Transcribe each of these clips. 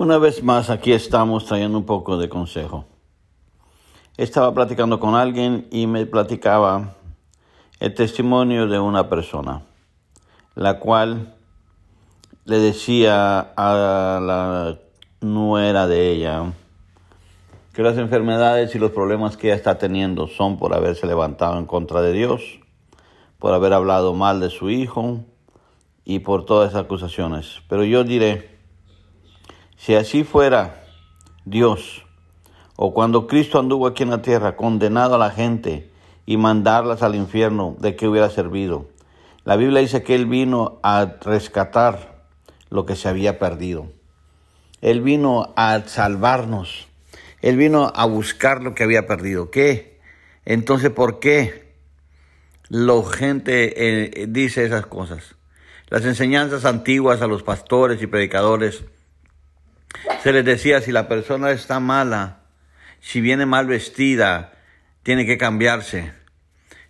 Una vez más, aquí estamos trayendo un poco de consejo. Estaba platicando con alguien y me platicaba el testimonio de una persona, la cual le decía a la nuera de ella que las enfermedades y los problemas que ella está teniendo son por haberse levantado en contra de Dios, por haber hablado mal de su hijo y por todas esas acusaciones. Pero yo diré, si así fuera Dios, o cuando Cristo anduvo aquí en la tierra, condenado a la gente y mandarlas al infierno, ¿de qué hubiera servido? La Biblia dice que Él vino a rescatar lo que se había perdido. Él vino a salvarnos. Él vino a buscar lo que había perdido. ¿Qué? Entonces, ¿por qué la gente eh, dice esas cosas? Las enseñanzas antiguas a los pastores y predicadores se les decía si la persona está mala, si viene mal vestida, tiene que cambiarse.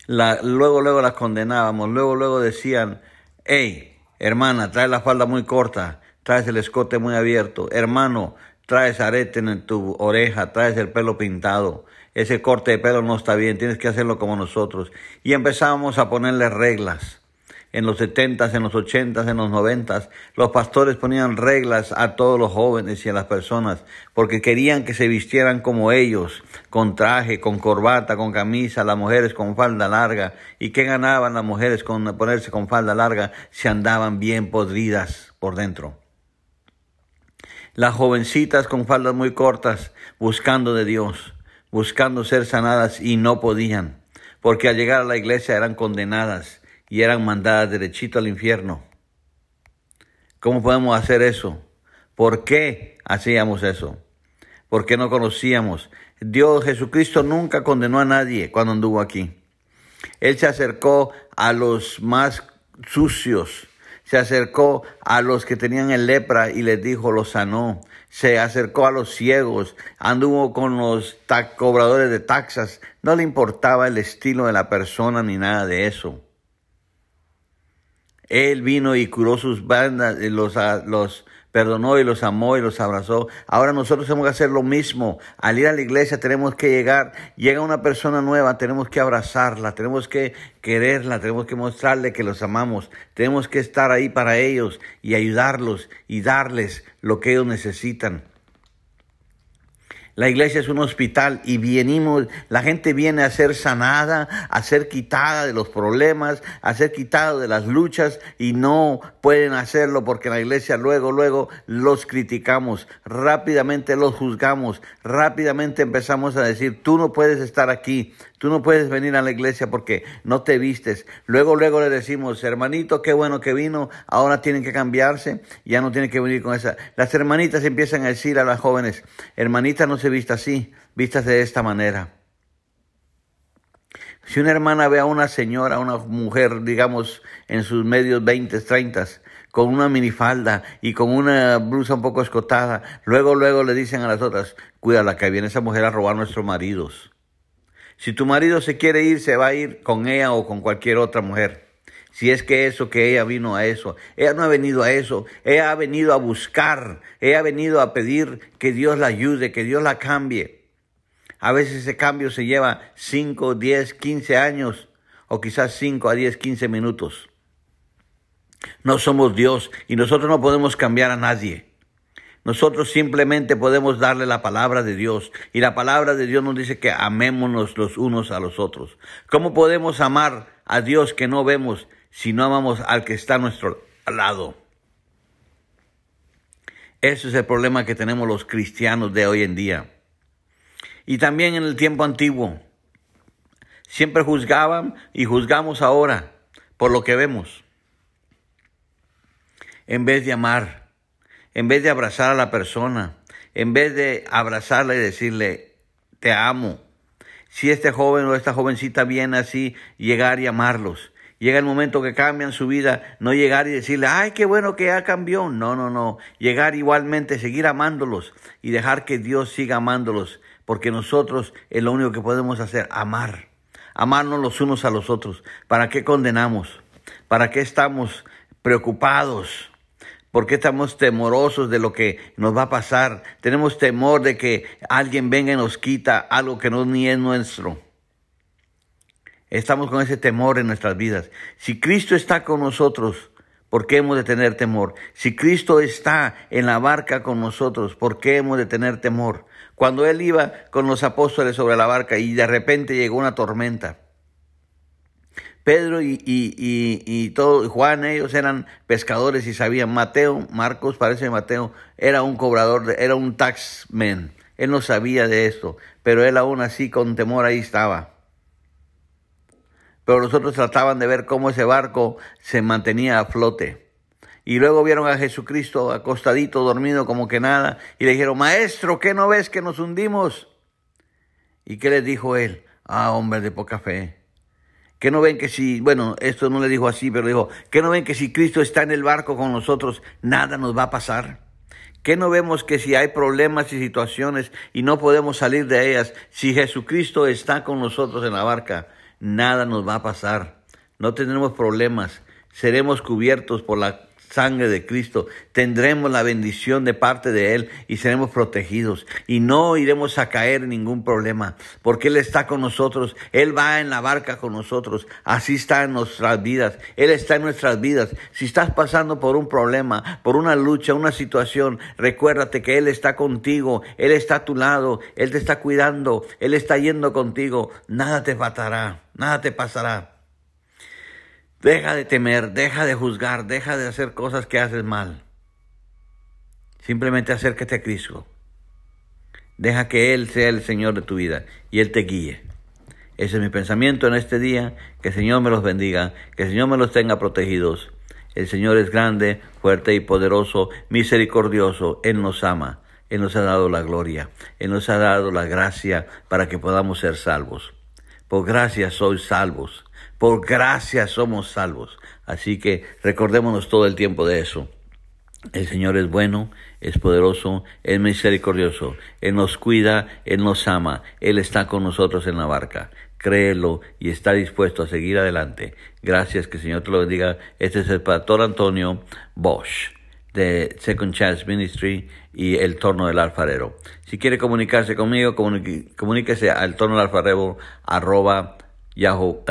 luego, luego las condenábamos, luego, luego decían, hey, hermana, trae la falda muy corta, traes el escote muy abierto, hermano, traes arete en tu oreja, traes el pelo pintado, ese corte de pelo no está bien, tienes que hacerlo como nosotros. Y empezábamos a ponerle reglas en los 70 en los 80 en los 90 los pastores ponían reglas a todos los jóvenes y a las personas porque querían que se vistieran como ellos, con traje, con corbata, con camisa, las mujeres con falda larga. ¿Y qué ganaban las mujeres con ponerse con falda larga si andaban bien podridas por dentro? Las jovencitas con faldas muy cortas, buscando de Dios, buscando ser sanadas y no podían, porque al llegar a la iglesia eran condenadas y eran mandadas derechito al infierno. ¿Cómo podemos hacer eso? ¿Por qué hacíamos eso? ¿Por qué no conocíamos? Dios Jesucristo nunca condenó a nadie cuando anduvo aquí. Él se acercó a los más sucios, se acercó a los que tenían el lepra y les dijo, los sanó. Se acercó a los ciegos, anduvo con los cobradores de taxas. No le importaba el estilo de la persona ni nada de eso. Él vino y curó sus bandas, los, los perdonó y los amó y los abrazó. Ahora nosotros tenemos que hacer lo mismo. Al ir a la iglesia tenemos que llegar, llega una persona nueva, tenemos que abrazarla, tenemos que quererla, tenemos que mostrarle que los amamos, tenemos que estar ahí para ellos y ayudarlos y darles lo que ellos necesitan. La iglesia es un hospital y venimos, la gente viene a ser sanada, a ser quitada de los problemas, a ser quitada de las luchas y no pueden hacerlo porque la iglesia luego, luego los criticamos, rápidamente los juzgamos, rápidamente empezamos a decir, tú no puedes estar aquí, Tú no puedes venir a la iglesia porque no te vistes. Luego, luego le decimos, hermanito, qué bueno que vino, ahora tienen que cambiarse, ya no tienen que venir con esa. Las hermanitas empiezan a decir a las jóvenes, hermanita no se vista así, vistas de esta manera. Si una hermana ve a una señora, una mujer, digamos, en sus medios 20, 30, con una minifalda y con una blusa un poco escotada, luego, luego le dicen a las otras, cuídala que viene esa mujer a robar nuestros maridos. Si tu marido se quiere ir, se va a ir con ella o con cualquier otra mujer. Si es que eso, que ella vino a eso. Ella no ha venido a eso. Ella ha venido a buscar. Ella ha venido a pedir que Dios la ayude, que Dios la cambie. A veces ese cambio se lleva 5, 10, 15 años o quizás 5 a 10, 15 minutos. No somos Dios y nosotros no podemos cambiar a nadie. Nosotros simplemente podemos darle la palabra de Dios y la palabra de Dios nos dice que amémonos los unos a los otros. ¿Cómo podemos amar a Dios que no vemos si no amamos al que está a nuestro lado? Ese es el problema que tenemos los cristianos de hoy en día. Y también en el tiempo antiguo. Siempre juzgaban y juzgamos ahora por lo que vemos. En vez de amar en vez de abrazar a la persona, en vez de abrazarla y decirle, te amo. Si este joven o esta jovencita viene así, llegar y amarlos. Llega el momento que cambian su vida, no llegar y decirle, ay, qué bueno que ya cambió. No, no, no. Llegar igualmente, seguir amándolos y dejar que Dios siga amándolos, porque nosotros es lo único que podemos hacer, amar. Amarnos los unos a los otros. ¿Para qué condenamos? ¿Para qué estamos preocupados? ¿Por qué estamos temorosos de lo que nos va a pasar? Tenemos temor de que alguien venga y nos quita algo que no ni es nuestro. Estamos con ese temor en nuestras vidas. Si Cristo está con nosotros, ¿por qué hemos de tener temor? Si Cristo está en la barca con nosotros, ¿por qué hemos de tener temor? Cuando Él iba con los apóstoles sobre la barca y de repente llegó una tormenta. Pedro y, y, todo, Juan, ellos eran pescadores y sabían. Mateo, Marcos, parece Mateo, era un cobrador, era un taxman. Él no sabía de esto, pero él aún así con temor ahí estaba pero los otros trataban de ver cómo ese barco se mantenía a flote. Y luego vieron a Jesucristo acostadito, dormido como que nada, y le dijeron, Maestro, ¿qué no ves que nos hundimos? ¿Y qué les dijo él? Ah, hombre de poca fe. ¿Qué no ven que si, bueno, esto no le dijo así, pero dijo, ¿qué no ven que si Cristo está en el barco con nosotros, nada nos va a pasar? ¿Qué no vemos que si hay problemas y situaciones y no podemos salir de ellas, si Jesucristo está con nosotros en la barca, nada nos va a pasar, no tendremos problemas, seremos cubiertos por la sangre de Cristo, tendremos la bendición de parte de Él y seremos protegidos y no iremos a caer en ningún problema porque Él está con nosotros, Él va en la barca con nosotros, así está en nuestras vidas, Él está en nuestras vidas. Si estás pasando por un problema, por una lucha, una situación, recuérdate que Él está contigo, Él está a tu lado, Él te está cuidando, Él está yendo contigo, nada te faltará, nada te pasará. Deja de temer, deja de juzgar, deja de hacer cosas que haces mal. Simplemente acércate a Cristo. Deja que Él sea el Señor de tu vida y Él te guíe. Ese es mi pensamiento en este día. Que el Señor me los bendiga, que el Señor me los tenga protegidos. El Señor es grande, fuerte y poderoso, misericordioso. Él nos ama. Él nos ha dado la gloria. Él nos ha dado la gracia para que podamos ser salvos. Por gracia sois salvos. Por gracia somos salvos. Así que recordémonos todo el tiempo de eso. El Señor es bueno, es poderoso, es misericordioso. Él nos cuida, Él nos ama, Él está con nosotros en la barca. Créelo y está dispuesto a seguir adelante. Gracias, que el Señor te lo bendiga. Este es el pastor Antonio Bosch de Second Chance Ministry y el torno del alfarero. Si quiere comunicarse conmigo, comuníquese al torno del alfarero arroba yahoo.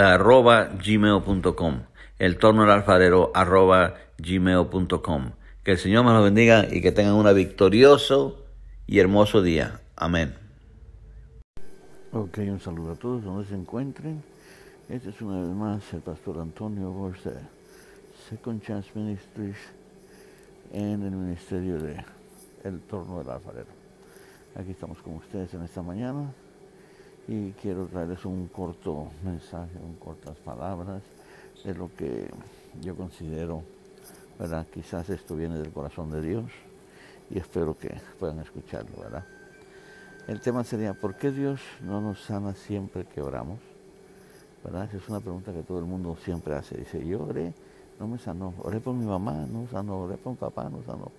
El torno del alfarero arroba gmail.com. Que el Señor me los bendiga y que tengan un victorioso y hermoso día. Amén. Ok, un saludo a todos donde se encuentren. Este es una vez más el pastor Antonio Borsa, Second Chance Ministries, en el ministerio de El Torno del Alfarero. Aquí estamos con ustedes en esta mañana y quiero traerles un corto mensaje, un cortas palabras de lo que yo considero, ¿verdad? Quizás esto viene del corazón de Dios y espero que puedan escucharlo, ¿verdad? El tema sería, ¿por qué Dios no nos sana siempre que oramos? ¿Verdad? Esa es una pregunta que todo el mundo siempre hace. Dice, yo oré, no me sanó. Oré por mi mamá, no sanó. Oré por mi papá, no sanó.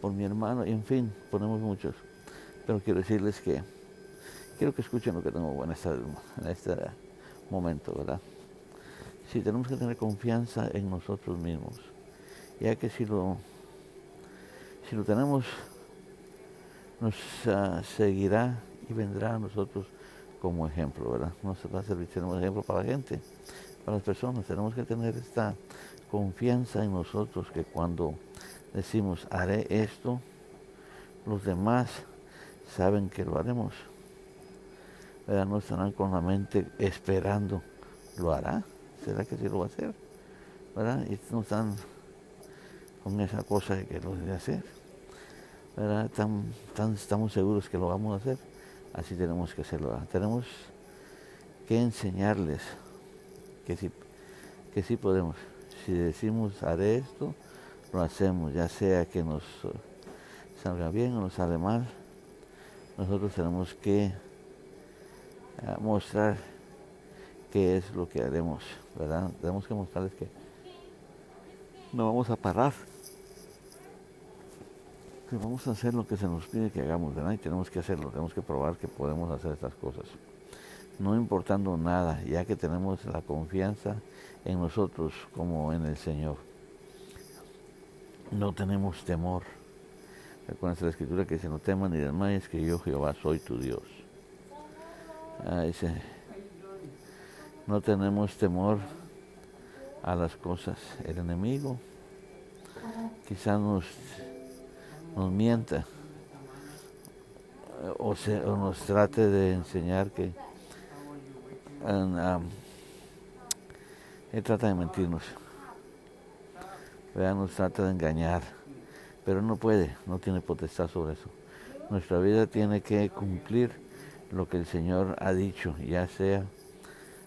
Por mi hermano, y en fin, ponemos muchos. Pero quiero decirles que quiero que escuchen lo que tengo en, en este momento, ¿verdad? Sí, tenemos que tener confianza en nosotros mismos, ya que si lo, si lo tenemos, nos ah, seguirá y vendrá a nosotros como ejemplo, ¿verdad? Nos va a servir, tenemos ejemplo para la gente, para las personas. Tenemos que tener esta confianza en nosotros que cuando decimos haré esto, los demás saben que lo haremos. No estarán con la mente esperando, ¿lo hará? ¿Será que sí lo va a hacer? ¿Verdad? Y no están con esa cosa de que lo debe hacer. ¿Verdad? Tan, estamos seguros que lo vamos a hacer. Así tenemos que hacerlo. Tenemos que enseñarles que sí, que sí podemos. Si decimos haré esto, lo hacemos, ya sea que nos salga bien o nos sale mal. Nosotros tenemos que a mostrar qué es lo que haremos, ¿verdad? Tenemos que mostrarles que no vamos a parar, que vamos a hacer lo que se nos pide que hagamos, ¿verdad? Y tenemos que hacerlo, tenemos que probar que podemos hacer estas cosas. No importando nada, ya que tenemos la confianza en nosotros como en el Señor. no tenemos temor. Recuerda la escritura que dice, no teman ni desmayes que yo Jehová soy tu Dios. Dice, no tenemos temor a las cosas. El enemigo quizás nos, nos mienta o, se, nos trate de enseñar que él trata de mentirnos, nos trata de engañar, pero no puede, no tiene potestad sobre eso. Nuestra vida tiene que cumplir lo que el Señor ha dicho, ya sea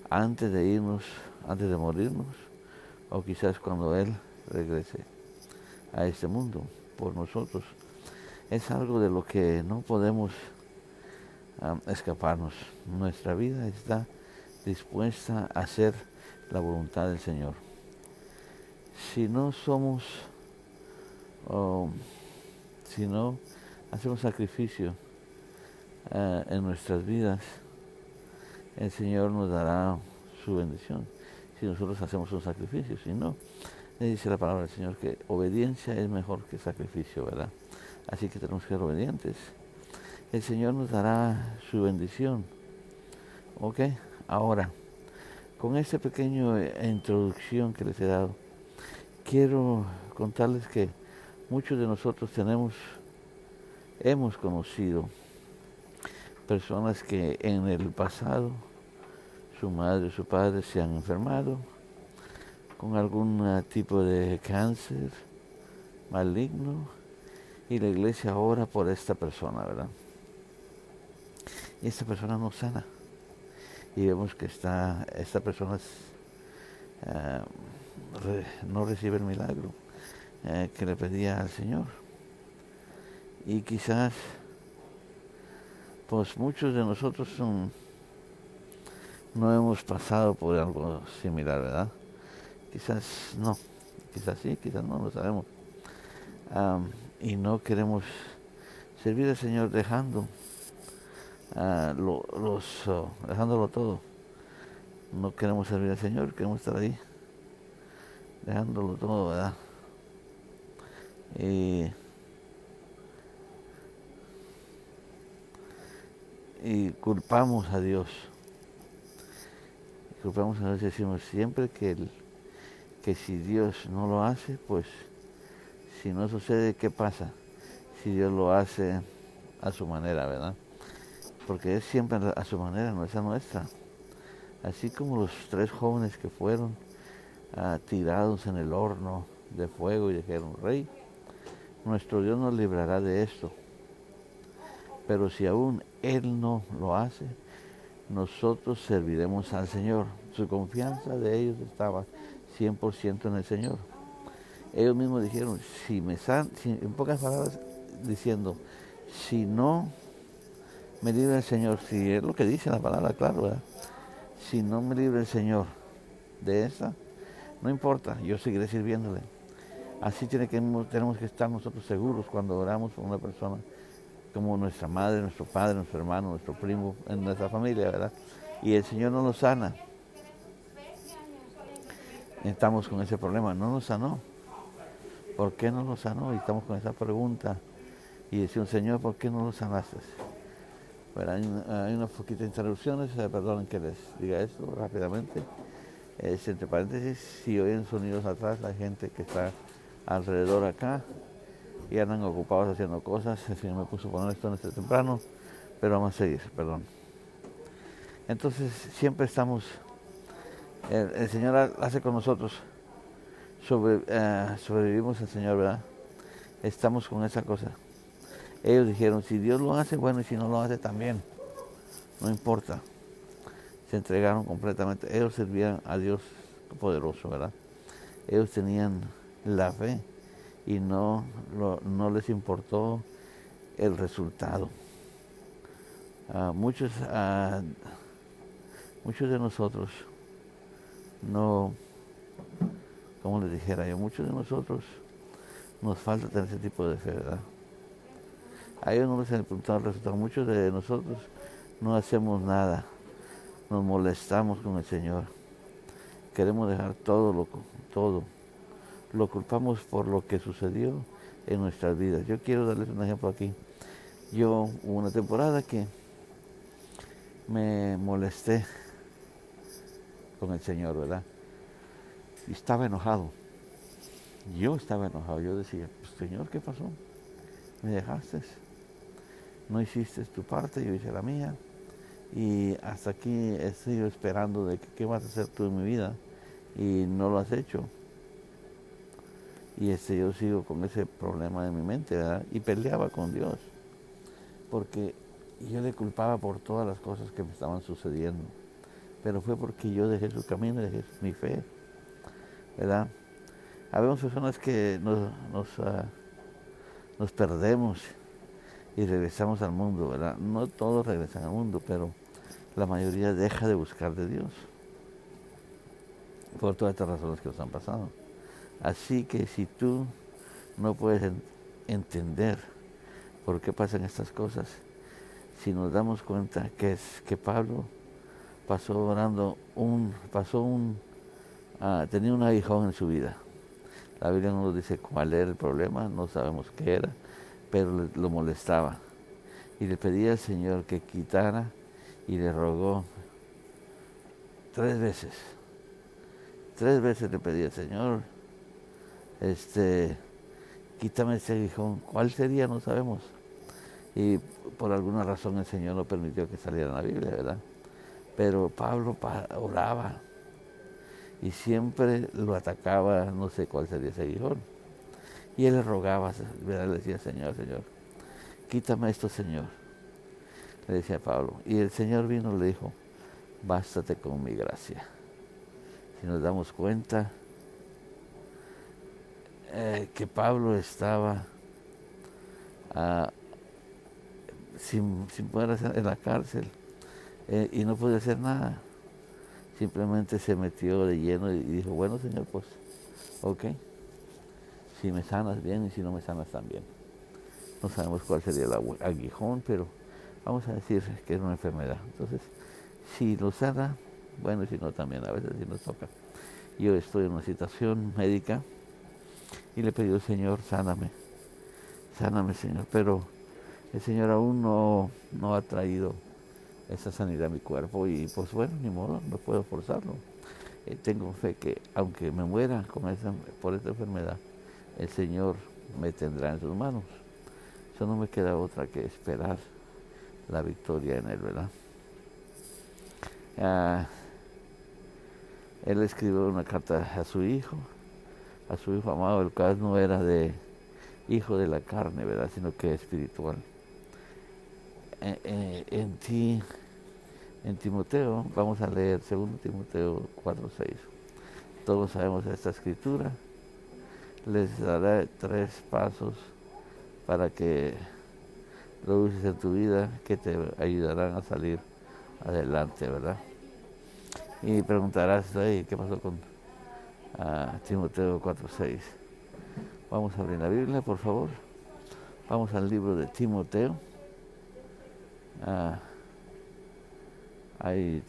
antes de irnos, antes de morirnos, o quizás cuando Él regrese a este mundo por nosotros. Es algo de lo que no podemos escaparnos. Nuestra vida está dispuesta a hacer la voluntad del Señor. Si no somos, si no hacemos sacrificio eh, en nuestras vidas, el Señor nos dará su bendición. Si nosotros hacemos un sacrificio, si no, le dice la palabra del Señor que obediencia es mejor que sacrificio, ¿verdad? Así que tenemos que ser obedientes. El Señor nos dará su bendición. ¿Ok? Ahora, con esta pequeña introducción que les he dado, quiero contarles que muchos de nosotros tenemos, hemos conocido personas que en el pasado su madre su padre se han enfermado con algún tipo de cáncer maligno y la iglesia ora por esta persona, ¿verdad? Y esta persona no sana. Y vemos que está, esta persona ah, no recibe el milagro eh, que le pedía al Señor. Y quizás, pues muchos de nosotros no hemos pasado por algo similar, ¿verdad? Quizás no, quizás sí, quizás no, lo sabemos. y no queremos servir al Señor dejando uh, los, oh, dejándolo todo. No queremos servir al Señor, queremos estar ahí, dejándolo todo, ¿verdad? Y, y culpamos a Dios culpamos a Dios y decimos siempre que, el, que si Dios no lo hace, pues si no sucede, ¿qué pasa? Si Dios lo hace a su manera, ¿verdad? Porque es siempre a su manera, no es a nuestra. Así como los tres jóvenes que fueron ah, tirados en el horno de fuego y dijeron, Rey, nuestro Dios nos librará de esto. Pero si aún Él no lo hace, nosotros serviremos al Señor. Su confianza de ellos estaba 100% en el Señor. Ellos mismos dijeron, si me san, en pocas palabras diciendo, si no me libre el Señor, si es lo que dice la palabra, claro, si no me libre el Señor de esa, no importa, yo seguiré sirviéndole. Así tiene que, tenemos que estar nosotros seguros cuando oramos por una persona como nuestra madre, nuestro padre, nuestro hermano, nuestro primo, en nuestra familia, ¿verdad? Y el Señor no nos sana. Estamos con ese problema, no nos sanó. ¿Por qué no nos sanó? Y estamos con esa pregunta. Y decimos, Señor, ¿por qué no nos sanaste? Bueno, hay, hay unas poquitas interrupciones, eh, perdonen que les diga esto rápidamente. Es entre paréntesis, si oyen sonidos atrás, la gente que está alrededor acá, y andan ocupados haciendo cosas. El Señor me puso a poner esto en este temprano, pero vamos a seguir, perdón. Entonces siempre estamos, el, Señor hace con nosotros, eh, sobrevivimos al Señor, ¿verdad? Estamos con esa cosa. Ellos dijeron, si Dios lo hace, bueno, y si no lo hace también, no importa. Se entregaron completamente. Ellos servían a Dios poderoso, ¿verdad? Ellos tenían la fe y no, no les importó el resultado. muchos, muchos de nosotros no, como les dijera yo, muchos de nosotros nos falta tener ese tipo de fe, ¿verdad? A ellos no les importó el resultado. Muchos de nosotros no hacemos nada, nos molestamos con el Señor. Queremos dejar todo, loco, todo lo culpamos por lo que sucedió en nuestras vidas. Yo quiero darles un ejemplo aquí. Yo hubo una temporada que me molesté con el Señor, ¿verdad? Y estaba enojado. Yo estaba enojado. Yo decía, pues, Señor, ¿qué pasó? Me dejaste. No hiciste tu parte, yo hice la mía. Y hasta aquí estoy esperando de qué vas a hacer tú en mi vida. Y no lo has hecho. Y este, yo sigo con ese problema en mi mente, ¿verdad? Y peleaba con Dios. Porque yo le culpaba por todas las cosas que me estaban sucediendo. Pero fue porque yo dejé su camino, dejé mi fe. ¿Verdad? Habemos personas que nos, nos, ah, nos perdemos y regresamos al mundo, ¿verdad? No todos regresan al mundo, pero la mayoría deja de buscar de Dios. Por todas estas razones que nos han pasado. Así que si tú no puedes entender por qué pasan estas cosas, si nos damos cuenta que es que Pablo pasó orando un, pasó un, ah, tenía un aguijón en su vida. La Biblia no nos dice cuál era el problema, no sabemos qué era, pero lo molestaba. Y le pedía al Señor que quitara y le rogó tres veces. Tres veces le pedía, Señor, este, quítame ese aguijón. ¿Cuál sería? No sabemos. Y por alguna razón el Señor no permitió que saliera la Biblia, ¿verdad? Pero Pablo oraba y siempre lo atacaba, no sé cuál sería ese aguijón. Y él le rogaba, ¿verdad? le decía, Señor, Señor, quítame esto, Señor. Le decía Pablo. Y el Señor vino y le dijo, bástate con mi gracia. Si nos damos cuenta, eh, que Pablo estaba ah, sin, poder hacer en la cárcel eh, y no podía hacer nada. Simplemente se metió de lleno y dijo, bueno Señor, pues, ok, si me sanas bien y si no me sanas también. No sabemos cuál sería el aguijón, pero vamos a decir que es una enfermedad. Entonces, si lo sana, bueno, si no también, a veces si nos toca. Yo estoy en una situación médica y le pidió, Señor, sáname, sáname, Señor. Pero el Señor aún no, no ha traído esa sanidad a mi cuerpo y pues bueno, ni modo, no puedo forzarlo. Eh, tengo fe que aunque me muera con esa, por esta enfermedad, el Señor me tendrá en sus manos. Eso no me queda otra que esperar la victoria en Él, ¿verdad? Ah, él escribió una carta a su hijo a su hijo amado, el cual no era de hijo de la carne, ¿verdad? Sino que espiritual. Eh, eh, en, ti, en Timoteo, vamos a leer 2 Timoteo 4.6. Todos sabemos esta escritura. Les daré tres pasos para que lo uses en tu vida que te ayudarán a salir adelante, ¿verdad? Y preguntarás, ¿qué pasó con a Timoteo 4.6. Vamos a abrir la Biblia, por favor. Vamos al libro de Timoteo. Ah, ahí,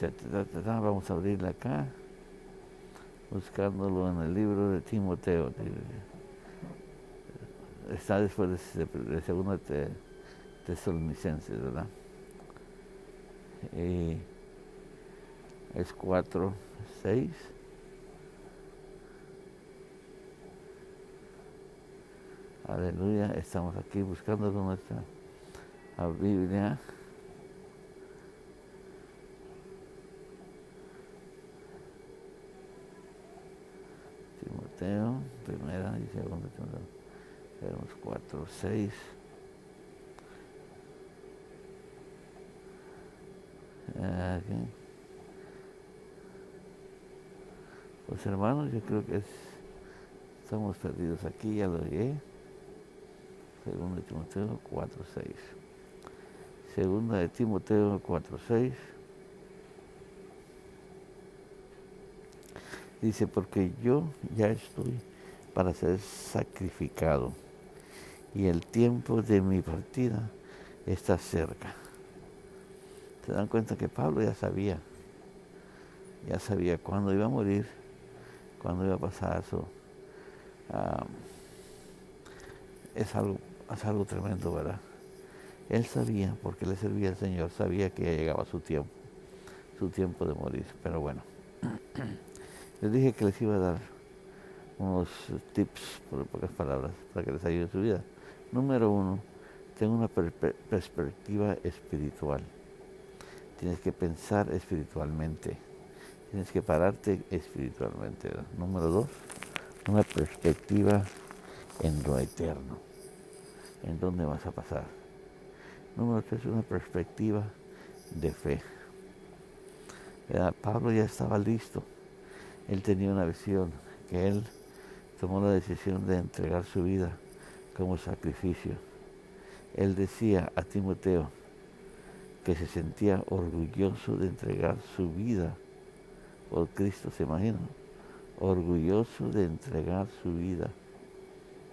vamos a abrirla acá, buscándolo en el libro de Timoteo. Está después de, de segunda te, Tesalonicenses, ¿verdad? Y es 4, 6. Aleluya, estamos aquí buscando nuestra Biblia. Timoteo, primera y segunda Timoteo. Tenemos cuatro, seis. Aquí. Pues hermanos, yo creo que estamos perdidos aquí, ya lo llegué. Segunda de Timoteo 4.6. Segunda de Timoteo 4.6. Dice, porque yo ya estoy para ser sacrificado y el tiempo de mi partida está cerca. Se dan cuenta que Pablo ya sabía, ya sabía cuándo iba a morir, cuándo iba a pasar su, ah, es, algo, es algo tremendo, ¿verdad? Él sabía, porque le servía al Señor, sabía que ya llegaba su tiempo, su tiempo de morir. Pero bueno, les dije que les iba a dar unos tips, por pocas palabras, para que les ayude su vida. Número uno, tengo una perspectiva espiritual. Tienes que pensar espiritualmente. Tienes que pararte espiritualmente. Número dos, una perspectiva en lo eterno. En dónde vas a pasar. Número tres, una perspectiva de fe. Pablo ya estaba listo. Él tenía una visión que él tomó la decisión de entregar su vida como sacrificio. Él decía a Timoteo que se sentía orgulloso de entregar su vida por Cristo, ¿se imaginan? Orgulloso de entregar su vida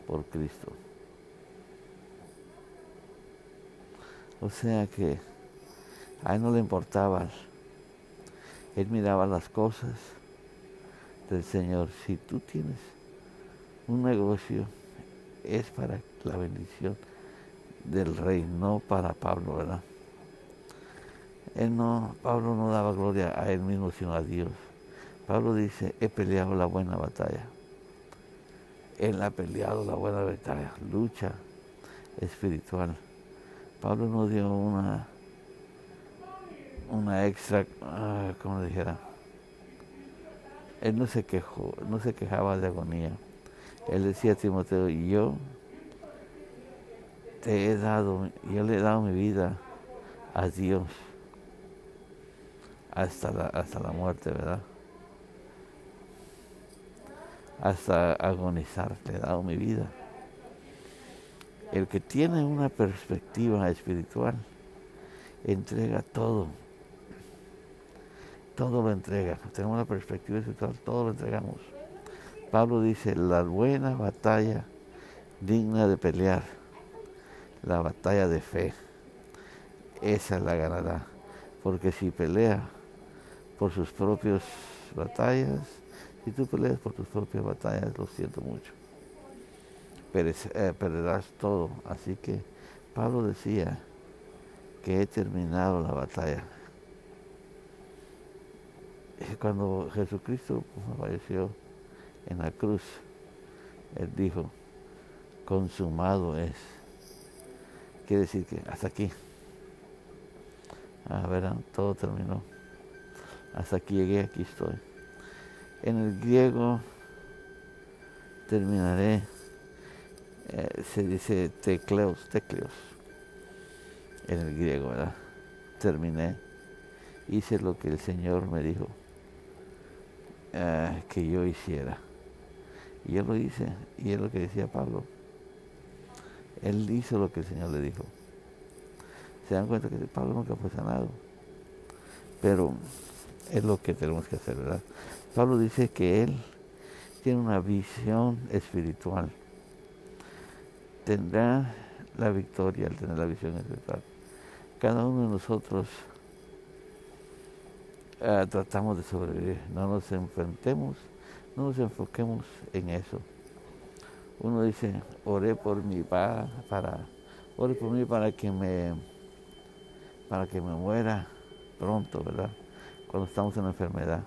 por Cristo. O sea que a él no le importaba. Él miraba las cosas del Señor. Si tú tienes un negocio es para la bendición del rey, no para Pablo, ¿verdad? Él no, Pablo no daba gloria a él mismo, sino a Dios. Pablo dice, he peleado la buena batalla. Él ha peleado la buena batalla, lucha espiritual. Pablo no dio una, una extra, ah, como dijera, él no se quejó, no se quejaba de agonía él decía a Timoteo, yo te he dado, yo le he dado mi vida a Dios hasta la, hasta la muerte, ¿verdad? Hasta agonizar, le he dado mi vida. El que tiene una perspectiva espiritual, entrega todo. Todo lo entrega. Tenemos una perspectiva espiritual, todo lo entregamos. Pablo dice, la buena batalla digna de pelear, la batalla de fe, esa la ganará. Porque si pelea por sus propias batallas, si tú peleas por tus propias batallas, lo siento mucho. Eh, perderás todo. Así que Pablo decía que he terminado la batalla. Cuando Jesucristo falleció, en la cruz, Él dijo, consumado es. Quiere decir que hasta aquí. A ver, todo terminó. Hasta aquí llegué, aquí estoy. En el griego terminaré, eh, se dice tecleos, tecleos. En el griego, ¿verdad? Terminé. Hice lo que el Señor me dijo eh, que yo hiciera. Y él lo dice, y es lo que decía Pablo. Él hizo lo que el Señor le dijo. Se dan cuenta que Pablo nunca fue sanado. Pero es lo que tenemos que hacer, ¿verdad? Pablo dice que él tiene una visión espiritual. Tendrá la victoria al tener la visión espiritual. Cada uno de nosotros eh, tratamos de sobrevivir, no nos enfrentemos no nos enfoquemos en eso. Uno dice, oré por mi para, para, por mí para que me, para que me muera pronto, ¿verdad? Cuando estamos en la enfermedad,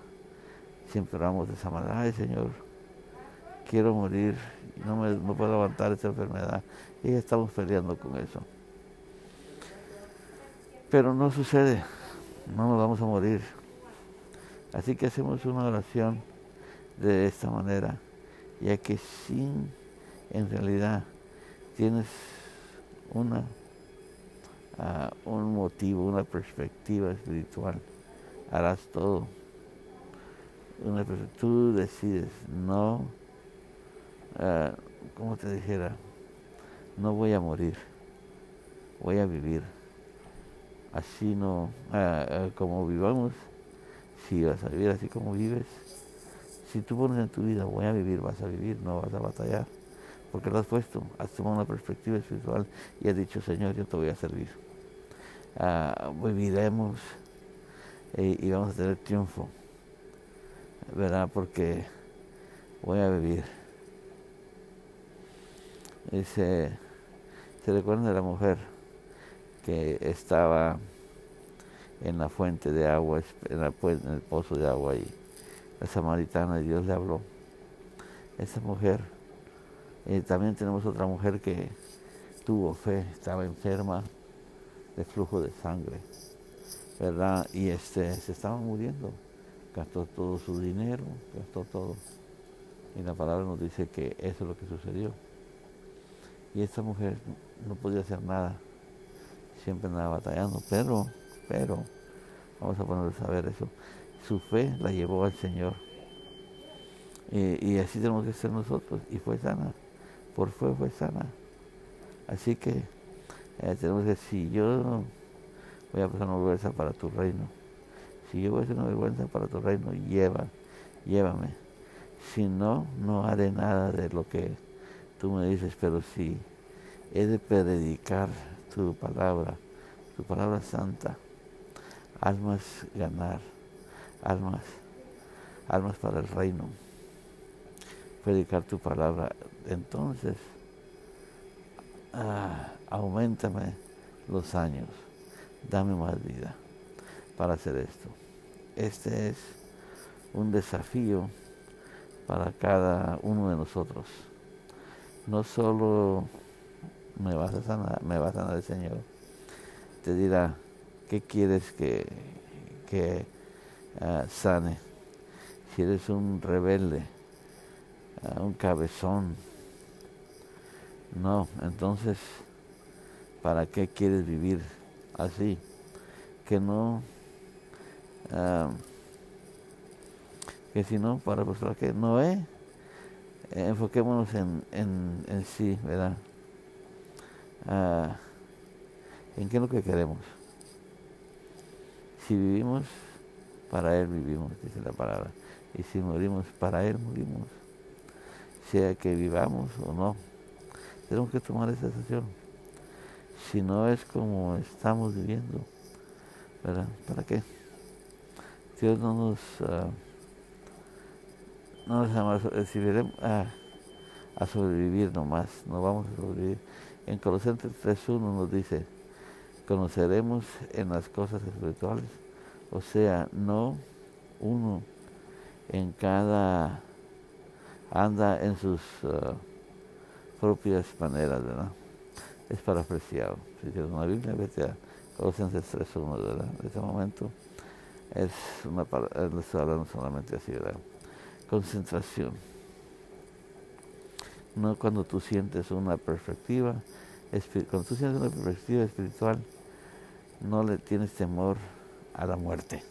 siempre oramos de esa manera, ay Señor, quiero morir, no me puedo levantar esta enfermedad. Y estamos peleando con eso. Pero no sucede, no nos vamos a morir. Así que hacemos una oración de esta manera, ya que sin en realidad tienes una ah, un motivo, una perspectiva espiritual, harás todo. Una, tú decides, no, uh, como te dijera, no voy a morir, voy a vivir. Así no, ah, como vivamos, si vas a vivir así como vives, si tú pones en tu vida, voy a vivir, vas a vivir, no vas a batallar. Porque lo has puesto, has tomado una perspectiva espiritual y has dicho, Señor, yo te voy a servir. Ah, viviremos y vamos a tener triunfo, ¿verdad? Porque voy a vivir. Se, se recuerda de la mujer que estaba en la fuente de agua, en, el pozo de agua y la samaritana y Dios le habló. Esa mujer, eh, también tenemos otra mujer que tuvo fe, estaba enferma de flujo de sangre, ¿verdad? Y este, se estaba muriendo, gastó todo su dinero, gastó todo. Y la palabra nos dice que eso es lo que sucedió. Y esta mujer no podía hacer nada, siempre andaba batallando, pero, pero, vamos a poner a saber eso, su fe la llevó al Señor. Y, así tenemos que ser nosotros. Y fue sana, por fe fue sana. Así que eh, tenemos que si yo voy a pasar una vergüenza para tu reino, si yo voy a hacer una vergüenza para tu reino, lleva, llévame. Si no, no haré nada de lo que tú me dices, pero si he de predicar tu palabra, tu palabra santa, almas ganar, almas, almas para el reino, predicar tu palabra, entonces ah, aumentame los años, dame más vida para hacer esto. Este es un desafío para cada uno de nosotros. No solo me vas a sanar, me va a sanar el Señor, te dirá, ¿qué quieres que, que ah, sane? Si eres un rebelde, ah, un cabezón, no, entonces, ¿para qué quieres vivir así? Que no, uh, que si no, para mostrar que no es, enfoquémonos en, en, en sí, ¿verdad? Uh, ¿En qué es lo que queremos? Si vivimos, para Él vivimos, dice la palabra. Y si morimos, para Él morimos. Sea que vivamos o no tenemos que tomar esa decisión. Si no es como estamos viviendo, ¿verdad? ¿Para qué? Dios no nos, uh, no nos llama a, a sobrevivir nomás, no vamos a sobrevivir. En Colosenses 3.1 nos dice, conoceremos en las cosas espirituales, o sea, no uno en cada anda en sus uh, propias maneras, ¿verdad? Es para apreciar. Si tienes una Biblia, vete a Colosenses 3.1, ¿verdad? En este momento es una palabra, estoy hablando solamente así, ¿verdad? Concentración. No cuando tú sientes una perspectiva, cuando tú sientes una perspectiva espiritual, no le tienes temor a la muerte.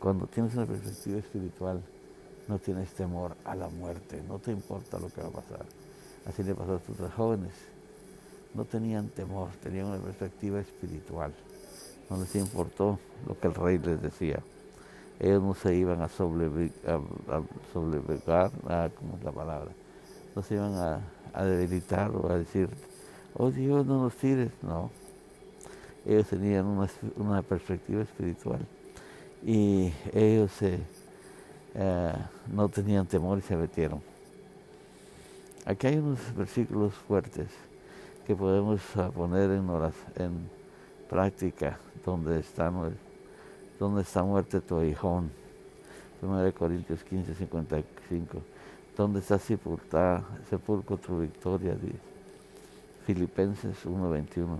Cuando tienes una perspectiva espiritual, no tienes temor a la muerte, no te importa lo que va a pasar. Así le pasó a tres jóvenes. No tenían temor, tenían una perspectiva espiritual. No les importó lo que el rey les decía. Ellos no se iban a sobrevigar, a, ¿cómo es la palabra? No se iban a, debilitar o a decir, oh Dios, no nos tires. No. Ellos tenían una, perspectiva espiritual y ellos eh, no tenían temor y se metieron. Aquí hay unos versículos fuertes que podemos ah, poner en, en práctica donde está, donde está muerte tu hijón. 1 Corintios 15, 55. Donde está sepultada, sepulcro tu victoria, dice. Filipenses 1, 21.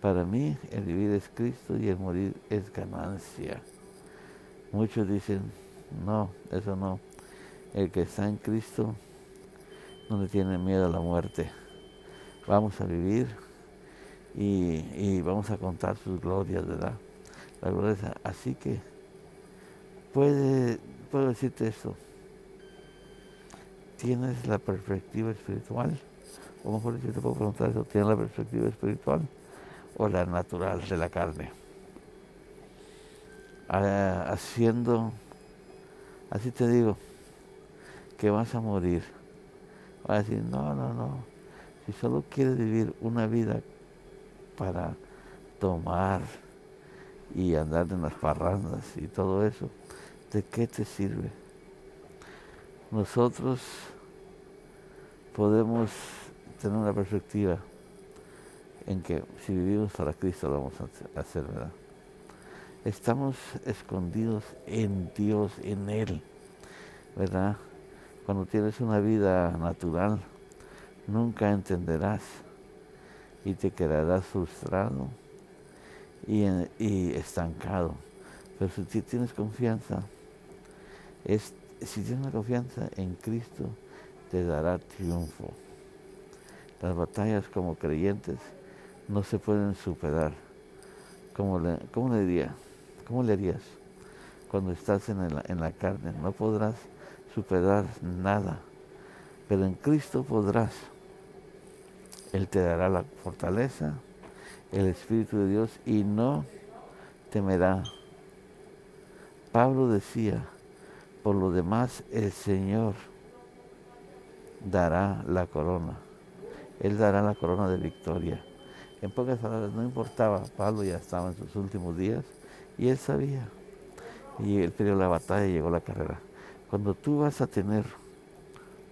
Para mí el vivir es Cristo y el morir es ganancia. Muchos dicen, no, eso no. El que está en Cristo no le tiene miedo a la muerte. Vamos a vivir y, vamos a contar sus glorias, ¿verdad? La gloria. Así que puede, puedo decirte esto. ¿Tienes la perspectiva espiritual? O mejor dicho, te puedo preguntar eso. ¿Tienes la perspectiva espiritual o la natural de la carne? Ah, haciendo, así te digo, que vas a morir va a decir, no, no, no, si solo quieres vivir una vida para tomar y andar en las parrandas y todo eso, ¿de qué te sirve? Nosotros podemos tener una perspectiva en que si vivimos para Cristo lo vamos a hacer, ¿verdad? Estamos escondidos en Dios, en Él, ¿verdad? Cuando tienes una vida natural, nunca entenderás y te quedarás frustrado y, y estancado. Pero si tienes confianza, es, si tienes una confianza en Cristo, te dará triunfo. Las batallas como creyentes no se pueden superar. ¿Cómo le, cómo le diría? ¿Cómo le harías cuando estás en la, en la carne? No podrás superar nada, pero en Cristo podrás. Él te dará la fortaleza, el Espíritu de Dios y no temerá. Pablo decía, por lo demás el Señor dará la corona. Él dará la corona de victoria. En pocas palabras, no importaba, Pablo ya estaba en sus últimos días y él sabía. Y él perdió la batalla y llegó la carrera. Cuando tú vas a tener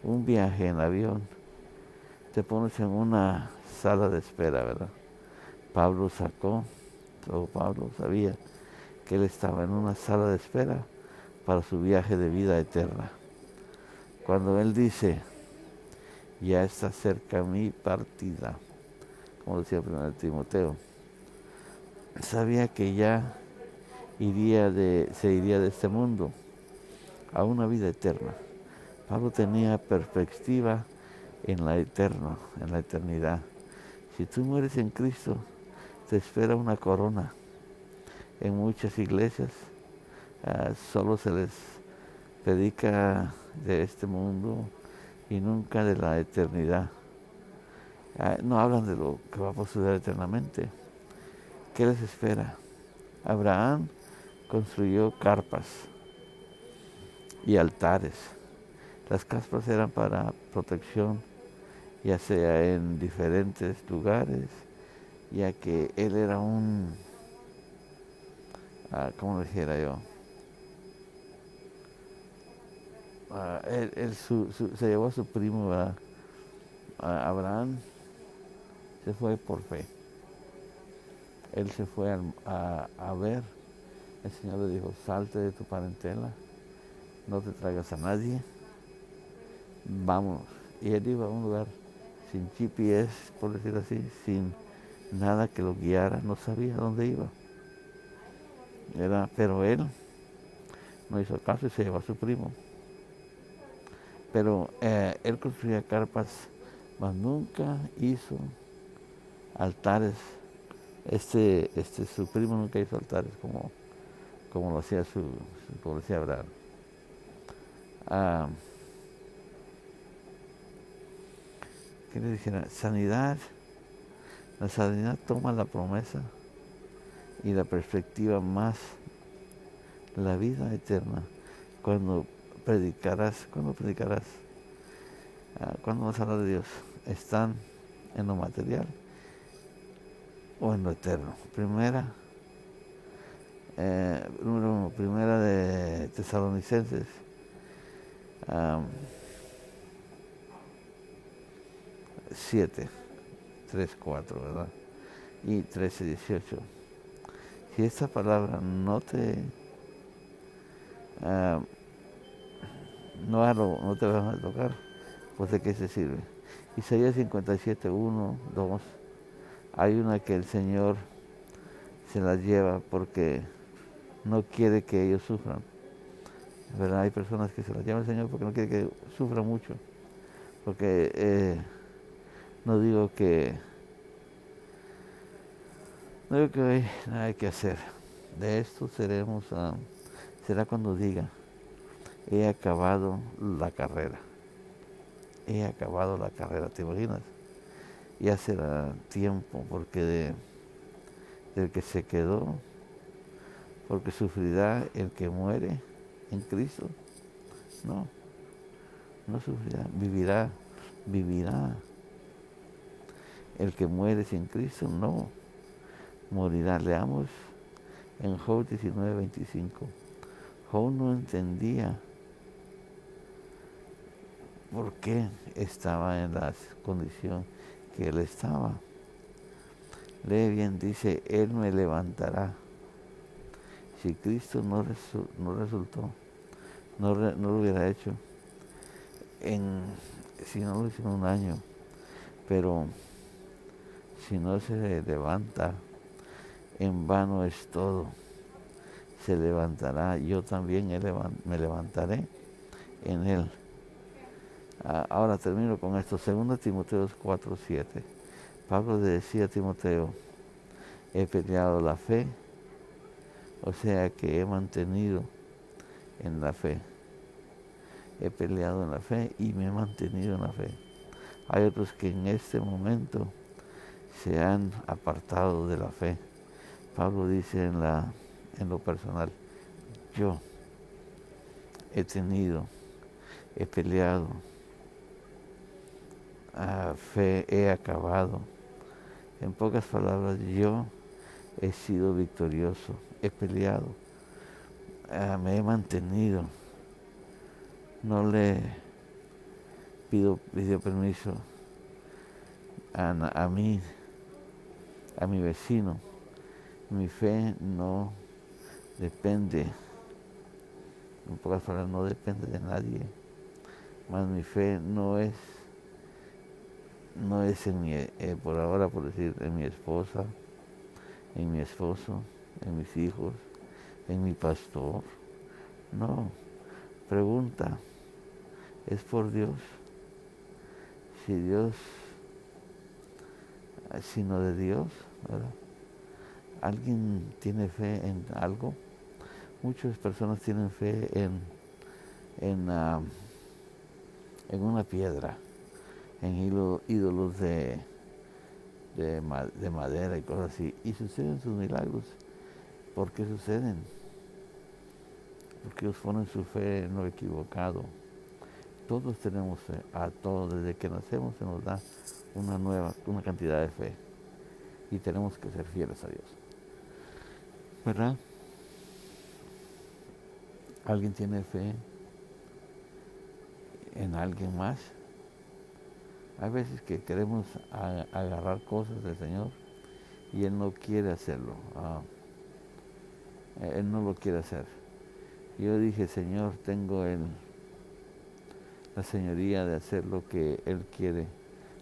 un viaje en avión, te pones en una sala de espera, ¿verdad? Pablo sacó, o Pablo sabía que él estaba en una sala de espera para su viaje de vida eterna. Cuando él dice, ya está cerca mi partida, como decía el primer Timoteo, sabía que ya iría de, se iría de este mundo a una vida eterna. Pablo tenía perspectiva en la eterna, en la eternidad. Si tú mueres en Cristo, te espera una corona. En muchas iglesias ah, solo se les predica de este mundo y nunca de la eternidad. Ah, no hablan de lo que va a suceder eternamente. ¿Qué les espera? Abraham construyó carpas y altares. Las carpas eran para protección, ya sea en diferentes lugares, ya que él era un, ah, ¿cómo dijera yo? Ah, él, se llevó a su primo, a Abraham, se fue por fe. Él se fue a, ver, el Señor le dijo, salte de tu parentela, no te traigas a nadie, vamos. Y él iba a un lugar sin GPS, por decir así, sin nada que lo guiara, no sabía dónde iba. Era, pero él no hizo caso y se llevó a su primo. Pero eh, él construía carpas, mas nunca hizo altares. Este, este, su primo nunca hizo altares como, como lo hacía su, como Abraham. Ah, ¿Qué le dijera? Sanidad. La sanidad toma la promesa y la perspectiva más la vida eterna cuando predicarás, cuando predicarás, ah, cuando vas a hablar de Dios, están en lo material o en lo eterno. Primera, eh, número uno, primera de Tesalonicenses. siete, tres, cuatro, ¿verdad? Y 13, 18. Si esta palabra no te no, no te van a tocar, pues de qué se sirve. Isaías 57, 1, 2 hay una que el Señor se las lleva porque no quiere que ellos sufran. ¿Verdad? Hay personas que se las lleva el Señor porque no quiere que sufran mucho. Porque eh, no digo que digo que hay que hacer. De esto seremos, ah, será cuando diga, he acabado la carrera. He acabado la carrera, ¿te imaginas? ya será tiempo, porque de, del que se quedó, porque sufrirá el que muere en Cristo. No, no sufrirá, vivirá, vivirá. El que muere sin Cristo, no, morirá. Leamos en Job 19, 25. Job no entendía por qué estaba en la condición que él estaba. Lee bien, dice, Él me levantará. Si Cristo no, no resultó, no, lo hubiera hecho, en, si no lo hizo en un año, pero si no se levanta, en vano es todo. Se levantará, yo también me levantaré en él. Ah, ahora termino con esto, 2 Timoteo 4, 7. Pablo decía a Timoteo, he peleado la fe, o sea que he mantenido en la fe. He peleado en la fe y me he mantenido en la fe. Hay otros que en este momento se han apartado de la fe. Pablo dice en, la, en lo personal, yo he tenido, he peleado, fe he acabado. En pocas palabras, yo he sido victorioso, he peleado, me he mantenido. No le pido, pido permiso a, a mí, a mi vecino. Mi fe no depende, en pocas palabras, no depende de nadie. Más mi fe no es no es en mi, eh, por ahora, por decir, en mi esposa, en mi esposo, en mis hijos, en mi pastor. No, pregunta, es por Dios. Si Dios, sino de Dios, ¿verdad? ¿Alguien tiene fe en algo? Muchas personas tienen fe en, en, ah, en una piedra en ídolos de, de, madera y cosas así. Y suceden sus milagros. ¿Por qué suceden? Porque ellos ponen su fe en lo equivocado. Todos tenemos fe, a todos, desde que nacemos se nos da una nueva, una cantidad de fe. Y tenemos que ser fieles a Dios. ¿Verdad? ¿Alguien tiene fe en alguien más? Hay veces que queremos agarrar cosas del Señor y Él no quiere hacerlo. Ah, él no lo quiere hacer. Yo dije, Señor, tengo el, la señoría de hacer lo que Él quiere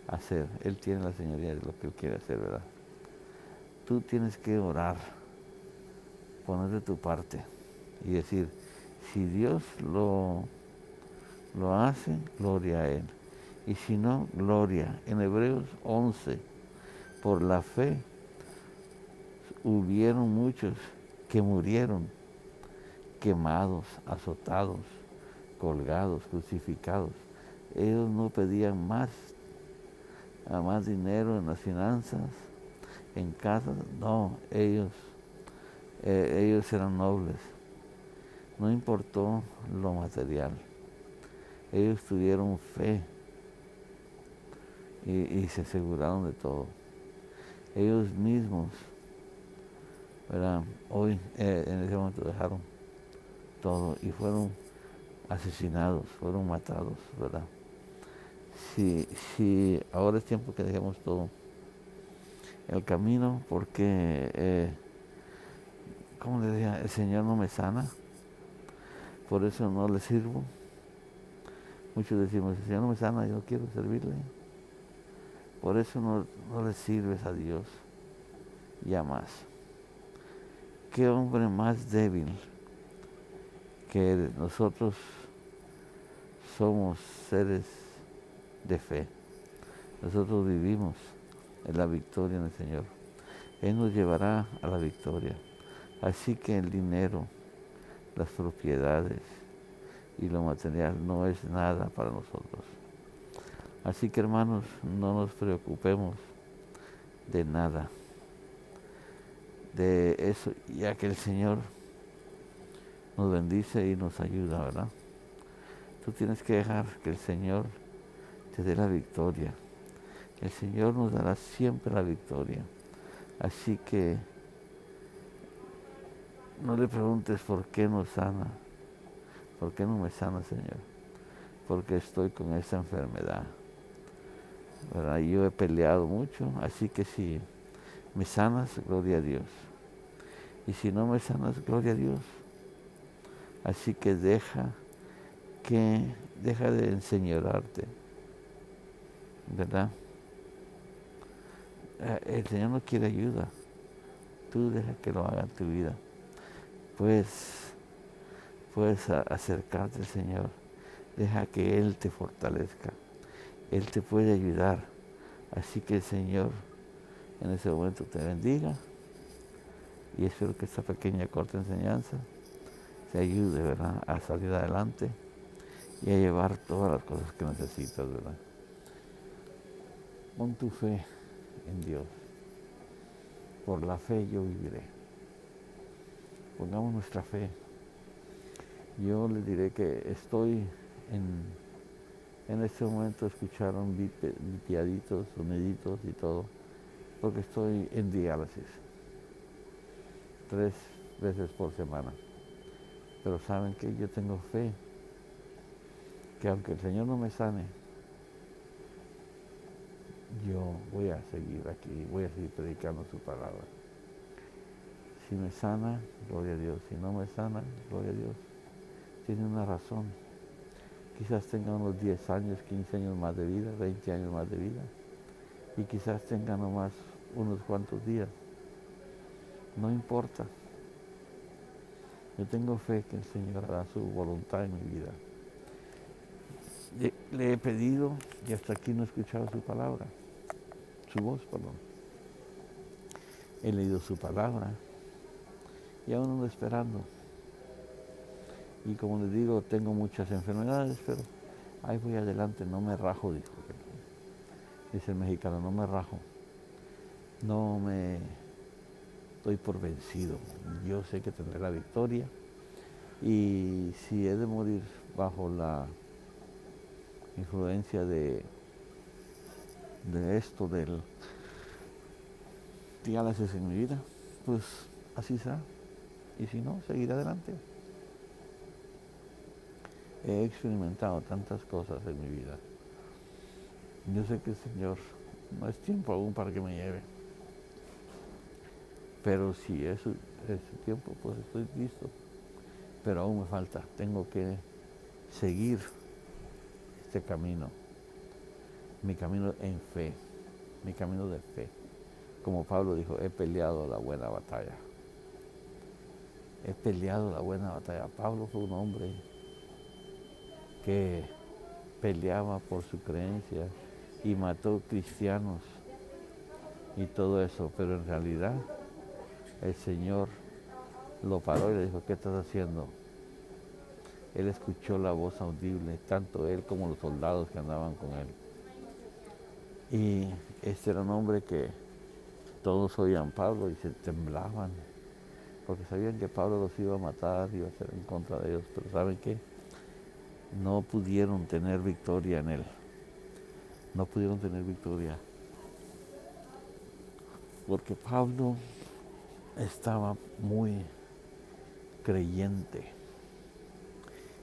hacer. Él tiene la señoría de lo que Él quiere hacer, ¿verdad? Tú tienes que orar, poner de tu parte y decir, si Dios lo, lo hace, gloria a Él y si no, gloria. En Hebreos 11, por la fe hubieron muchos que murieron quemados, azotados, colgados, crucificados. Ellos no pedían más, más dinero en las finanzas, en casa, no, ellos, eh, ellos eran nobles. No importó lo material. Ellos tuvieron fe y, se aseguraron de todo. Ellos mismos, ¿verdad? hoy eh, en ese momento dejaron todo y fueron asesinados, fueron matados, ¿verdad? Si, si ahora es tiempo que dejemos todo el camino, porque, eh, como le decía, el Señor no me sana, por eso no le sirvo. Muchos decimos, el Señor no me sana, yo quiero servirle. Por eso no, le sirves a Dios ya más. Qué hombre más débil que nosotros somos seres de fe. Nosotros vivimos en la victoria en el Señor. Él nos llevará a la victoria. Así que el dinero, las propiedades y lo material no es nada para nosotros. Así que hermanos, no nos preocupemos de nada, de eso, ya que el Señor nos bendice y nos ayuda, ¿verdad? Tú tienes que dejar que el Señor te dé la victoria. El Señor nos dará siempre la victoria. Así que no le preguntes por qué nos sana, por qué no me sana, Señor, porque estoy con esa enfermedad. Yo he peleado mucho, así que si me sanas, gloria a Dios. Y si no me sanas, gloria a Dios. Así que deja que, deja de enseñorarte, ¿verdad? Eh, el Señor no quiere ayuda. Tú deja que lo haga en tu vida. Pues puedes acercarte Señor. Deja que Él te fortalezca. Él te puede ayudar. Así que Señor en ese momento te bendiga. Y espero que esta pequeña corta enseñanza te ayude, ¿verdad? A salir adelante y a llevar todas las cosas que necesitas, ¿verdad? Pon tu fe en Dios. Por la fe yo viviré. Pongamos nuestra fe. Yo les diré que estoy en, en este momento, escucharon piaditos, soniditos y todo, porque estoy en diálisis. Tres veces por semana. Pero saben que yo tengo fe que aunque el Señor no me sane, yo voy a seguir aquí, voy a seguir predicando su palabra. Si me sana, gloria a Dios. Si no me sana, gloria a Dios. Tiene una razón. Quizás tenga unos 10 años, 15 años más de vida, 20 años más de vida. Y quizás tenga nomás unos cuantos días. No importa. Yo tengo fe que el Señor hará su voluntad en mi vida. Le he pedido y hasta aquí no he escuchado su palabra su voz, perdón. He leído su palabra y aún ando esperando. Y como les digo, tengo muchas enfermedades, pero ahí voy adelante, no me rajo, dijo. Dice el mexicano, no me rajo. No me doy por vencido. Yo sé que tendré la victoria. Y si he de morir bajo la influencia de de esto, del diálisis en mi vida, pues así será. Y si no, seguiré adelante. He experimentado tantas cosas en mi vida. Yo sé que el Señor no es tiempo aún para que me lleve. Pero si es, es tiempo, pues estoy listo. Pero aún me falta. Tengo que seguir este camino mi camino en fe, mi camino de fe. Como Pablo dijo, he peleado la buena batalla. He peleado la buena batalla. Pablo fue un hombre que peleaba por su creencia y mató cristianos y todo eso, pero en realidad el Señor lo paró y le dijo, ¿qué estás haciendo? Él escuchó la voz audible, tanto él como los soldados que andaban con él. Y este era un hombre que todos oían Pablo y se temblaban, porque sabían que Pablo los iba a matar, iba a ser en contra de ellos, pero ¿saben qué? No pudieron tener victoria en él. No pudieron tener victoria. Porque Pablo estaba muy creyente.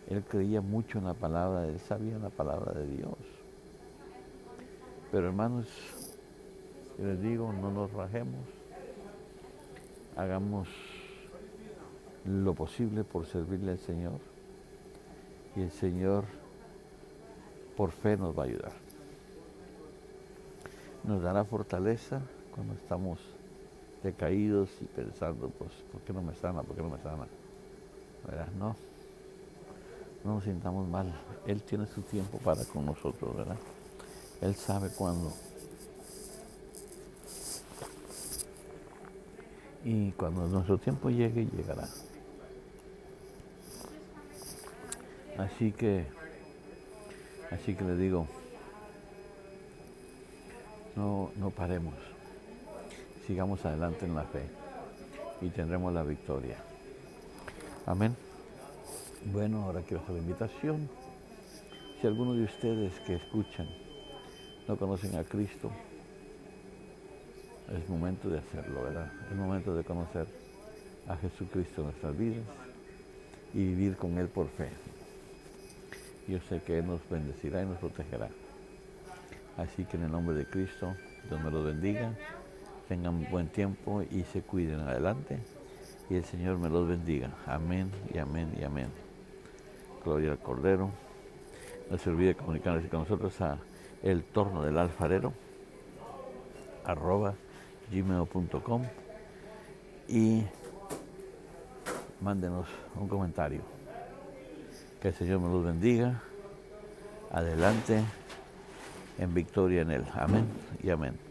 Él creía mucho en la palabra, él sabía la palabra de Dios. Pero hermanos, les digo, no nos rajemos, hagamos lo posible por servirle al Señor y el Señor por fe nos va a ayudar. Nos dará fortaleza cuando estamos decaídos y pensando, pues, ¿por qué no me sana? ¿Por qué no me sana? ¿Verdad? No, no nos sintamos mal. Él tiene su tiempo para con nosotros, ¿verdad? Él sabe cuándo. Y cuando nuestro tiempo llegue, llegará. Así que, así que le digo, no, no paremos. Sigamos adelante en la fe y tendremos la victoria. Amén. Bueno, ahora quiero hacer la invitación. Si alguno de ustedes que escuchan no conocen a Cristo, es momento de hacerlo, ¿verdad? Es momento de conocer a Jesucristo en nuestras vidas y vivir con Él por fe. Yo sé que Él nos bendecirá y nos protegerá. Así que en el nombre de Cristo, Dios me los bendiga, tengan buen tiempo y se cuiden adelante. Y el Señor me los bendiga. Amén y amén y amén. Gloria al Cordero. No se olvide comunicarse con nosotros a el torno del alfarero arroba gmail.com y mándenos un comentario. Que el Señor me los bendiga. Adelante en victoria en Él. Amén y amén.